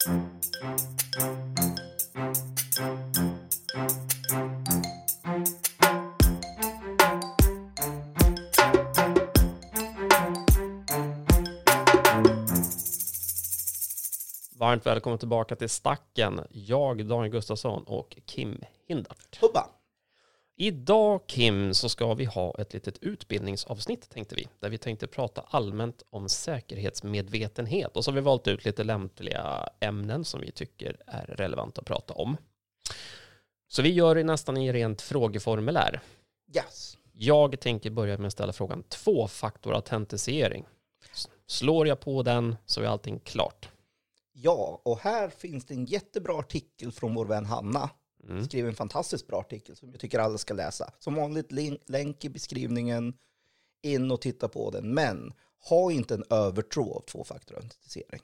Varmt välkommen tillbaka till Stacken. Jag, Daniel Gustafsson och Kim Hindart. Hubba! Idag Kim så ska vi ha ett litet utbildningsavsnitt tänkte vi. Där vi tänkte prata allmänt om säkerhetsmedvetenhet. Och så har vi valt ut lite lämpliga ämnen som vi tycker är relevanta att prata om. Så vi gör det nästan i rent frågeformulär. Yes. Jag tänker börja med att ställa frågan tvåfaktorautentisering. Slår jag på den så är allting klart. Ja, och här finns det en jättebra artikel från vår vän Hanna. Mm. Skrev en fantastiskt bra artikel som jag tycker alla ska läsa. Som vanligt länk i beskrivningen. In och titta på den. Men ha inte en övertro av tvåfaktorautentisering.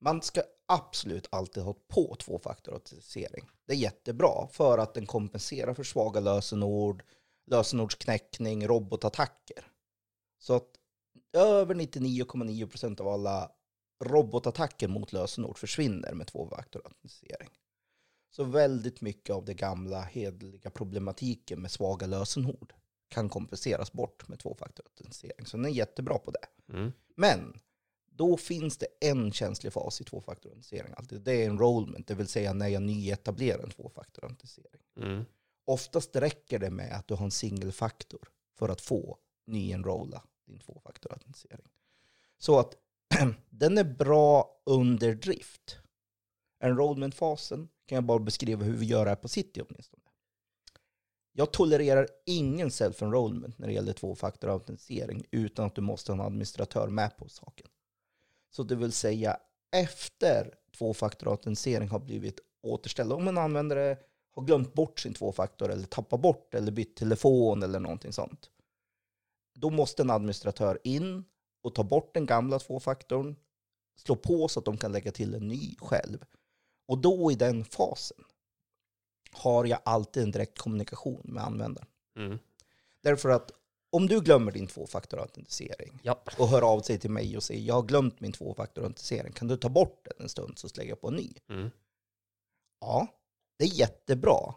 Man ska absolut alltid ha på tvåfaktorautentisering. Det är jättebra för att den kompenserar för svaga lösenord, lösenordsknäckning, robotattacker. Så att över 99,9% av alla robotattacker mot lösenord försvinner med tvåfaktorautentisering. Så väldigt mycket av det gamla hederliga problematiken med svaga lösenord kan kompenseras bort med tvåfaktorautentisering. Så den är jättebra på det. Mm. Men då finns det en känslig fas i tvåfaktorautentisering alltid. Det är enrollment, det vill säga när jag nyetablerar en tvåfaktorautentisering. Mm. Oftast räcker det med att du har en singelfaktor för att få nyenrolla din tvåfaktorautentisering. Så att den är bra under drift. Enrollment-fasen kan jag bara beskriva hur vi gör här på City åtminstone. Jag tolererar ingen self-enrollment när det gäller tvåfaktorautentisering utan att du måste ha en administratör med på saken. Så det vill säga efter tvåfaktorautentisering har blivit återställd, om en användare har glömt bort sin tvåfaktor eller tappat bort eller bytt telefon eller någonting sånt. Då måste en administratör in och ta bort den gamla tvåfaktorn, slå på så att de kan lägga till en ny själv. Och då i den fasen har jag alltid en direkt kommunikation med användaren. Mm. Därför att om du glömmer din tvåfaktorautentisering Ja. och hör av sig till mig och säger jag har glömt min tvåfaktorautentisering, kan du ta bort den en stund så lägger jag på en ny? Mm. Ja, det är jättebra.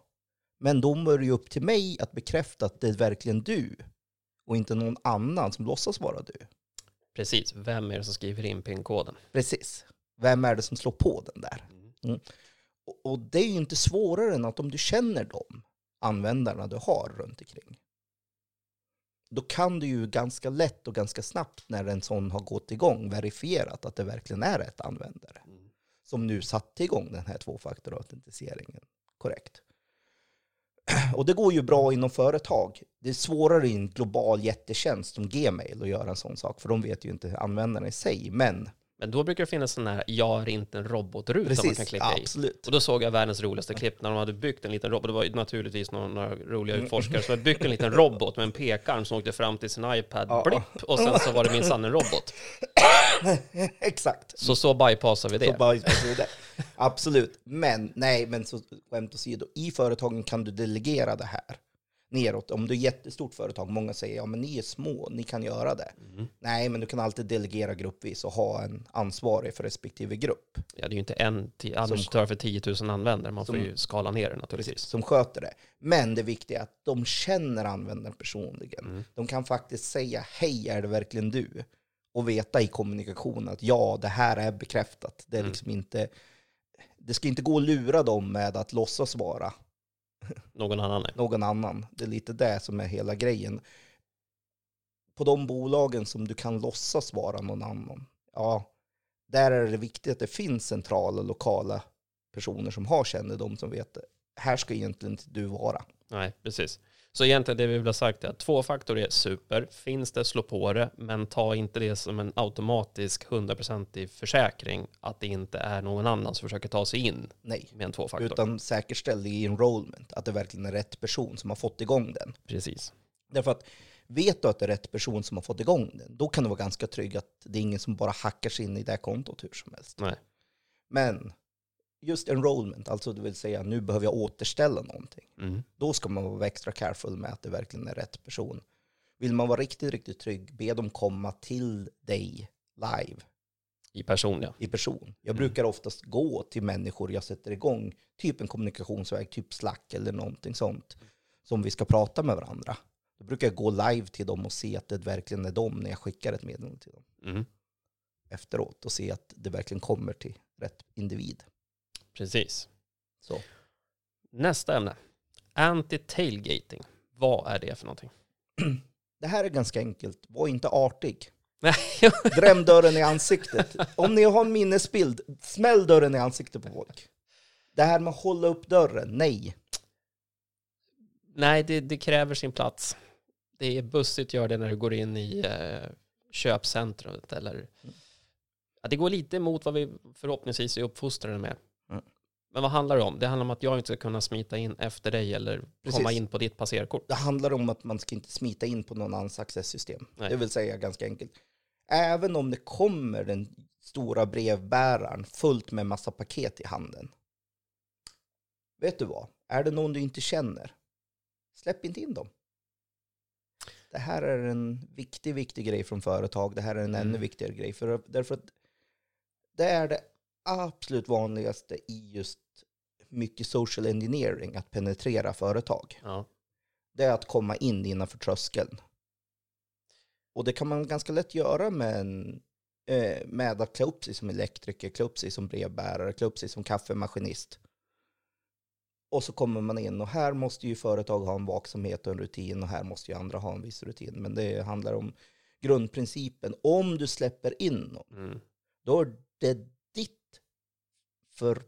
Men då är det ju upp till mig att bekräfta att det är verkligen du och inte någon annan som låtsas vara du. Precis. Vem är det som skriver in PIN-koden? Precis. Vem är det som slår på den där? Mm. Och, och det är ju inte svårare än att om du känner de användarna du har runt omkring. Då kan du ju ganska lätt och ganska snabbt när en sån har gått igång verifierat att det verkligen är rätt användare. Mm. Som nu satte igång den här tvåfaktorautentiseringen korrekt. Och det går ju bra inom företag. Det är svårare i en global jättetjänst som Gmail att göra en sån sak, för de vet ju inte användarna i sig. Men Men då brukar det finnas sån här jag är inte en robotruta man kan klicka i. absolut. Och då såg jag världens roligaste klipp när de hade byggt en liten robot. Det var ju naturligtvis några, några roliga utforskare som hade byggt en liten robot med en pekarm som åkte fram till sin iPad, Ja. blipp, och sen så var det minsann en robot. Exakt. Så så bypassar vi Så det. så det. Absolut. Men nej, men så skämt åsido. I företagen kan du delegera det här neråt. Om du är ett jättestort företag, många säger ja men ni är små, ni kan göra det. Mm. Nej, men du kan alltid delegera gruppvis och ha en ansvarig för respektive grupp Ja, det är ju inte en administratör för 10 000 användare. Man får Som- ju skala ner det naturligtvis. som sköter det. Men det viktiga är att de känner användaren personligen. Mm. De kan faktiskt säga hej, är det verkligen du? Och veta i kommunikation att ja, det här är bekräftat. Det är Mm. liksom inte... Det ska inte gå att lura dem med att låtsas vara Någon annan är. någon annan. Det är lite det som är hela grejen. På de bolagen som du kan låtsas vara någon annan, ja, där är det viktigt att det finns centrala, lokala personer som har kännedom som vet här ska egentligen inte du vara. Nej, precis. Så egentligen det vi vill ha sagt är att tvåfaktor är super. Finns det, slå på det. Men ta inte det som en automatisk 100% försäkring att det inte är någon annan som försöker ta sig in Nej, med en tvåfaktor. utan säkerställ i enrollment att det verkligen är rätt person som har fått igång den. Precis. Därför att vet du att det är rätt person som har fått igång den, då kan du vara ganska trygg att det är ingen som bara hackar sig in i det kontot hur som helst. Nej. Men just enrollment, alltså det vill säga nu behöver jag återställa någonting. Mm. Då ska man vara extra careful med att det verkligen är rätt person. Vill man vara riktigt, riktigt trygg, be dem komma till dig live I person, ja. i person. Jag Mm. brukar oftast gå till människor jag sätter igång, typ en kommunikationsväg, typ Slack eller någonting sånt, som vi ska prata med varandra. Då brukar jag gå live till dem och se att det verkligen är dem när jag skickar ett meddelande till dem Mm. efteråt och se att det verkligen kommer till rätt individ. Precis. Så. Nästa ämne. Anti-tailgating. Vad är det för någonting? Det här är ganska enkelt. Var inte artig. Dräm dörren i ansiktet. Om ni har en minnesbild, smäll dörren i ansiktet på folk. Det här med att hålla upp dörren, nej. Nej, det, det kräver sin plats. Det är bussigt att göra det när du går in i eh, köpcentrumet eller... Ja, det går lite emot vad vi förhoppningsvis är uppfostrade med. Men vad handlar det om? Det handlar om att jag inte ska kunna smita in efter dig eller Precis. komma in på ditt passerkort. Det handlar om att man ska inte smita in på någon annans accesssystem. Det vill säga ganska enkelt. Även om det kommer den stora brevbäraren fullt med massa paket i handen. Vet du vad? Är det någon du inte känner? Släpp inte in dem. Det här är en viktig, viktig grej från företag. Det här är en Mm. ännu viktigare grej. För, därför att det är det absolut vanligaste i just mycket social engineering, att penetrera företag Ja. det är att komma in innanför tröskeln. Och det kan man ganska lätt göra med, en, eh, med att klä upp sig som elektriker, klä upp sig som brevbärare, klä upp sig som kaffemaskinist. Och så kommer man in och här måste ju företag ha en vaksamhet och en rutin och här måste ju andra ha en viss rutin. Men det handlar om grundprincipen. Om du släpper in någon, Mm. då är det för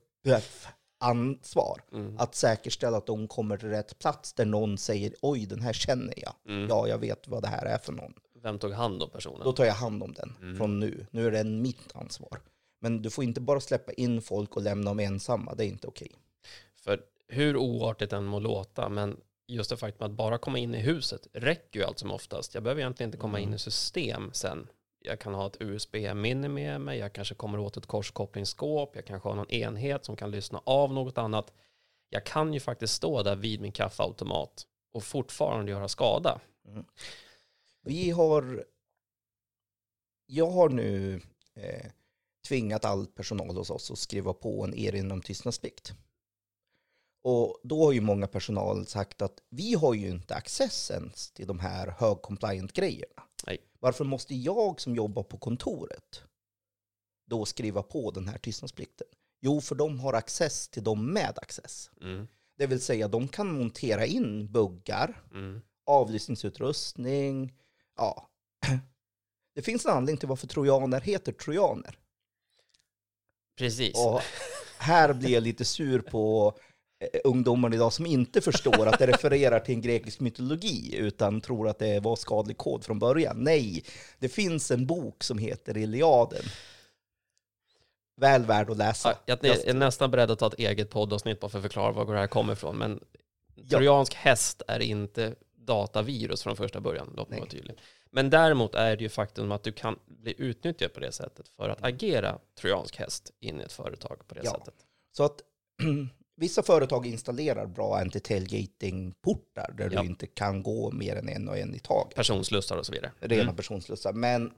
ansvar Mm. att säkerställa att de kommer till rätt plats där någon säger oj, den här känner jag. Mm. Ja, jag vet vad det här är för någon. Vem tog hand om personen? Då tar jag hand om den Mm. från nu. Nu är den mitt ansvar. Men du får inte bara släppa in folk och lämna dem ensamma. Det är inte okej. För hur oartigt den må låta, men just det faktum att bara komma in i huset räcker ju allt som oftast. Jag behöver egentligen inte komma Mm. in i system sen. Jag kan ha ett USB-minne med mig, jag kanske kommer åt ett korskopplingsskåp, jag kanske har någon enhet som kan lyssna av något annat. Jag kan ju faktiskt stå där vid min kaffeautomat och fortfarande göra skada. Vi har... Jag har nu eh, tvingat all personal hos oss att skriva på en erinran om tystnadsplikt. Och då har ju många personal sagt att vi har ju inte access ens till de här hög compliant grejerna. Nej. Varför måste jag som jobbar på kontoret då skriva på den här tystnadsplikten? Jo, för de har access till dem med access. Mm, Det vill säga, de kan montera in buggar, mm, avlyssningsutrustning. Ja. Det finns en anledning till varför trojaner heter trojaner. precis. Och här blir jag lite sur på ungdomar idag som inte förstår att det refererar till en grekisk mytologi utan tror att det var skadlig kod från början. Nej, det finns en bok som heter Iliaden. Väl värd att läsa. Ja, jag är nästan beredd att ta ett eget poddavsnitt bara för att förklara var det här kommer ifrån. Men Ja. trojansk häst är inte datavirus från första början. Låt mig vara tydlig. Men däremot är det ju faktum att du kan bli utnyttjad på det sättet för att agera trojansk häst in i ett företag på det Ja. sättet. Så att vissa företag installerar bra anti-tailgating-portar där Ja. du inte kan gå mer än en och en i taget. Personslussar och så vidare. rena Mm. personslussar. Men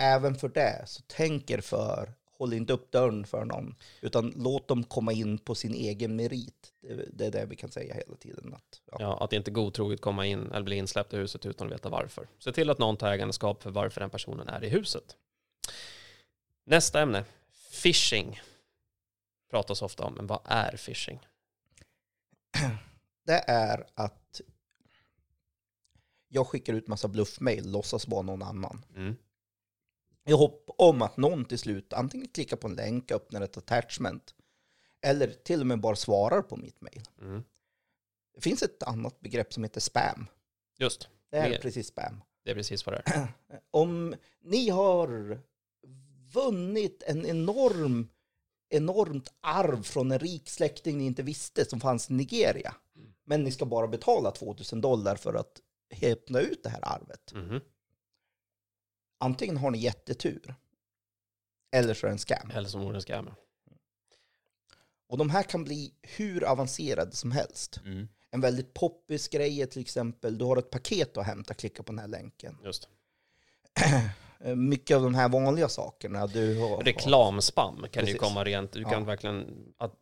även för det, så tänk er för. Håll inte upp dörren för någon, utan låt dem komma in på sin egen merit. Det, det är det vi kan säga hela tiden. Att, ja. Ja, att inte godtroget komma in eller bli insläppt i huset utan att veta varför. Se till att någon tar ägandeskap för varför den personen är i huset. Nästa ämne, phishing. Pratas ofta om, men vad är phishing? Det är att jag skickar ut massa bluffmail, låtsas vara någon annan. Mm. I hopp om att någon till slut antingen klickar på en länk, öppnar ett attachment, eller till och med bara svarar på mitt mail. Mm. Det finns ett annat begrepp som heter spam. Just, Det är Mer. precis spam. det är precis vad det är. om ni har vunnit en enorm, enormt arv från en rik släkting ni inte visste som fanns i Nigeria, men ni ska bara betala 2000 dollar för att häpna ut det här arvet. Mhm. Antingen har ni jättetur, eller så är det en scam. Eller som orden ska med. Och de här kan bli hur avancerade som helst. Mm. En väldigt poppis grej är till exempel, du har ett paket att hämta, klicka på den här länken. Just. Eh, Mycket av de här vanliga sakerna. Du har, Reklamspam kan ju Precis. komma rent, du kan Ja. verkligen, att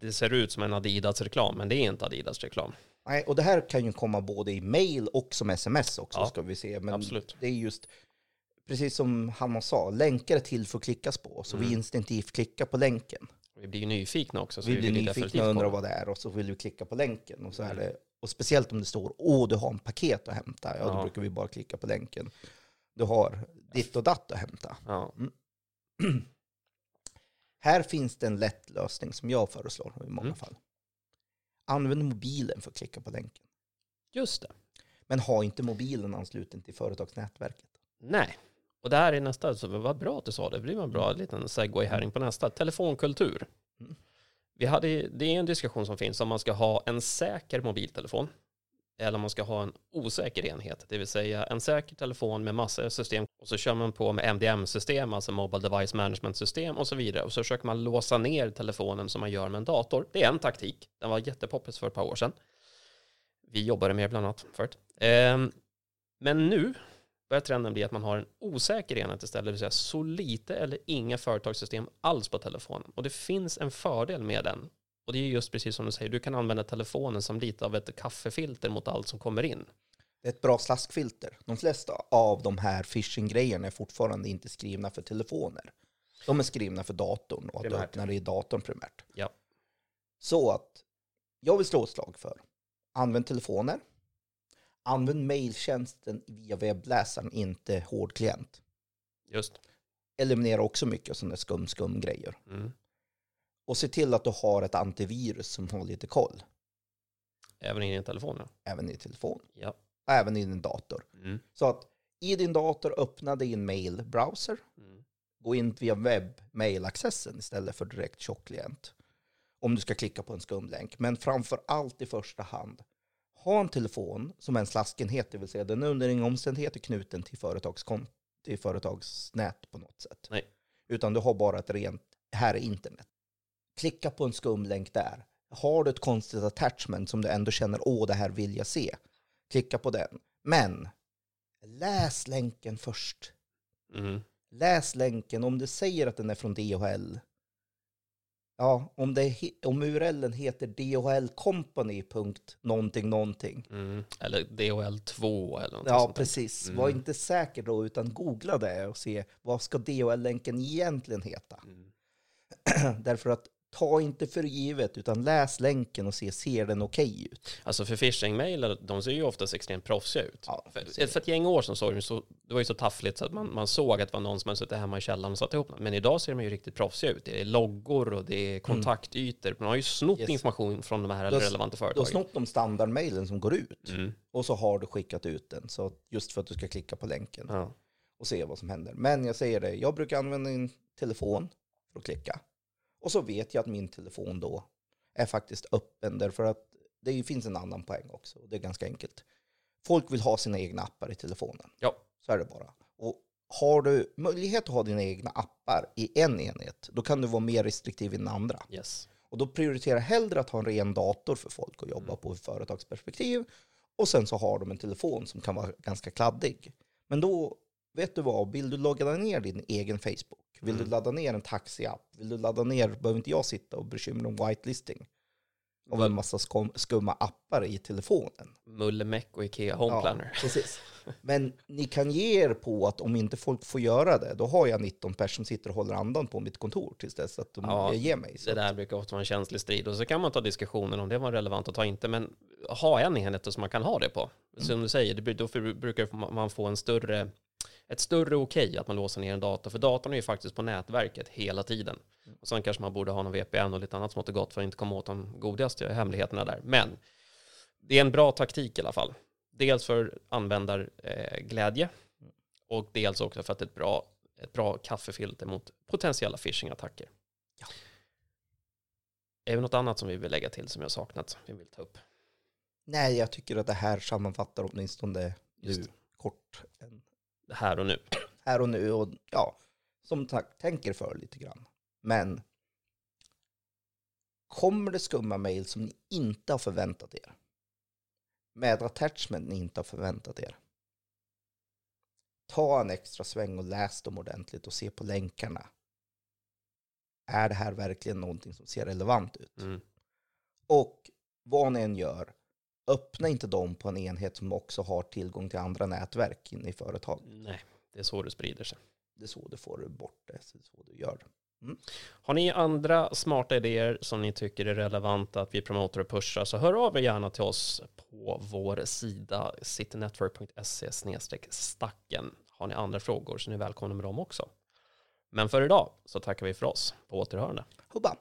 det ser ut som en Adidas-reklam, men det är inte Adidas-reklam. Nej, och det här kan ju komma både i mail och som sms också, Ja, ska vi se. Men absolut. det är just, precis som Hammar sa, länkar är till för att klickas på. Så Mm. vi instinktivt klickar på länken. Vi blir ju nyfikna också. Så vi blir vill nyfikna och undrar vad det är och så vill vi klicka på länken. Och, så är Mm. det, och speciellt om det står åh, du har en paket att hämta. Ja, då Ja. brukar vi bara klicka på länken. Du har ditt och datt att hämta. Ja, Här finns det en lätt lösning som jag föreslår i många Mm. fall. Använd mobilen för att klicka på länken. just det. Men ha inte mobilen ansluten till företagsnätverket. Nej. Och det här är nästa, så vad bra att du sa det, det blir en bra liten segway här in på nästa. Telefonkultur. Mm. Vi hade, det är en diskussion som finns om man ska ha en säker mobiltelefon eller om man ska ha en osäker enhet, det vill säga en säker telefon med massa system och så kör man på med MDM-system, alltså Mobile Device Management System och så vidare och så försöker man låsa ner telefonen som man gör med en dator. Det är en taktik, den var jättepoppis för ett par år sedan. Vi jobbade med det bland annat förut. Ehm, men nu börjar trenden bli att man har en osäker enhet istället, det vill säga så lite eller inga företagssystem alls på telefonen. Och det finns en fördel med den. Och det är just precis som du säger, du kan använda telefonen som lite av ett kaffefilter mot allt som kommer in. Det är ett bra slaskfilter. De flesta av de här phishing-grejerna är fortfarande inte skrivna för telefoner. De är skrivna för datorn och att du öppnar det i datorn primärt. Ja. Så att jag vill slå ett slag för använd telefoner. Använd mailtjänsten via webbläsaren, inte hård klient. Just. Eliminera också mycket sådana skum, skum grejer. Mm. Och se till att du har ett antivirus som har lite koll. Även i telefonen. Även i telefon. Ja. Även i din dator. Mm. Så att i din dator öppna din mailbrowser. Mm. Gå in via webb-mail-accessen istället för direkt tjockklient. Om du ska klicka på en skumlänk. Men framför allt i första hand, ha en telefon som är en slaskenhet, det vill säga den är under inga omständigheter knuten till, till företagsnät på något sätt. Nej. Utan du har bara ett rent, här är internet. Klicka på en skumlänk där. Har du ett konstigt attachment som du ändå känner, åh, det här vill jag se. Klicka på den. Men läs länken först. Mm. Läs länken om det säger att den är från DHL. Ja, om, det, om URLen heter DHL Company. någonting någonting. Mm. Eller DHL2 eller något Ja, sånt precis. Mm. Var inte säker då, utan googla det och se vad ska DHL-länken egentligen heta. Mm. Därför att ta inte för givet, utan läs länken och se, ser den okej ut? Alltså för phishing-mail, de ser ju oftast extremt proffsiga ut. Ja, För, för ett gäng år sedan såg de så, det var ju så taffligt så att man, man såg att det var någon som hade suttit hemma i källaren och satt ihop. Men idag ser de ju riktigt proffsiga ut. Det är loggor och det är kontaktytor. Man har ju snott Yes. information från de här har- relevanta Du har företagen. snott de standardmailen som går ut Mm. och så har du skickat ut den. Så just för att du ska klicka på länken. Ja. och se vad som händer. Men jag säger det, jag brukar använda min telefon för att klicka. Och så vet jag att min telefon då är faktiskt öppen därför att det finns en annan poäng också. Det är ganska enkelt. Folk vill ha sina egna appar i telefonen. Ja. Så är det bara. Och har du möjlighet att ha dina egna appar i en enhet, då kan du vara mer restriktiv i den andra. Yes. Och då prioritera hellre att ha en ren dator för folk att jobba på i företagsperspektiv. Och sen så har de en telefon som kan vara ganska kladdig. Men då, vet du vad, vill du logga ner din egen Facebook? Vill Mm. du ladda ner en taxiapp? Vill du ladda ner, behöver inte jag sitta och bekymra om whitelisting av en massa skum, skumma appar i telefonen. Mullemäck och Ikea Home Planner. Ja, precis. Men ni kan ge er på att om inte folk får göra det, då har jag 19 personer som sitter och håller andan på mitt kontor tills dess att de Ja, ger mig. Så Det där brukar ofta vara en känslig strid och så kan man ta diskussionen om det var relevant att ta inte, men ha en enhet som man kan ha det på. Som du säger, då brukar man få en större, ett större okej att man låser ner en dator, för datorn är ju faktiskt på nätverket hela tiden. Och sen kanske man borde ha någon VPN och lite annat smått och gott för att inte komma åt de godigaste hemligheterna där. Men det är en bra taktik i alla fall. Dels för användarglädje och dels också för att det är ett bra, ett bra kaffefilter mot potentiella phishing-attacker. Ja. Är det något annat som vi vill lägga till som jag saknat, vi vill ta upp? Nej, jag tycker att det här sammanfattar åtminstone nu kort en, här och nu. här och nu. Och ja, som sagt, tänker för lite grann. Men kommer det skumma mejl som ni inte har förväntat er? Med attachment ni inte har förväntat er? ta en extra sväng och läs dem ordentligt och se på länkarna. Är det här verkligen någonting som ser relevant ut? Mm. Och vad ni än gör, öppna inte dem på en enhet som också har tillgång till andra nätverk inne i företaget. Nej, det är så det sprider sig. Det är så du får bort det, det är så du gör. Har ni andra smarta idéer som ni tycker är relevanta att vi promotar och pushar så hör av er gärna till oss på vår sida citynetwork.se stacken. Har ni andra frågor så är ni välkomna med dem också. Men för idag så tackar vi för oss. På återhörande. Hubba!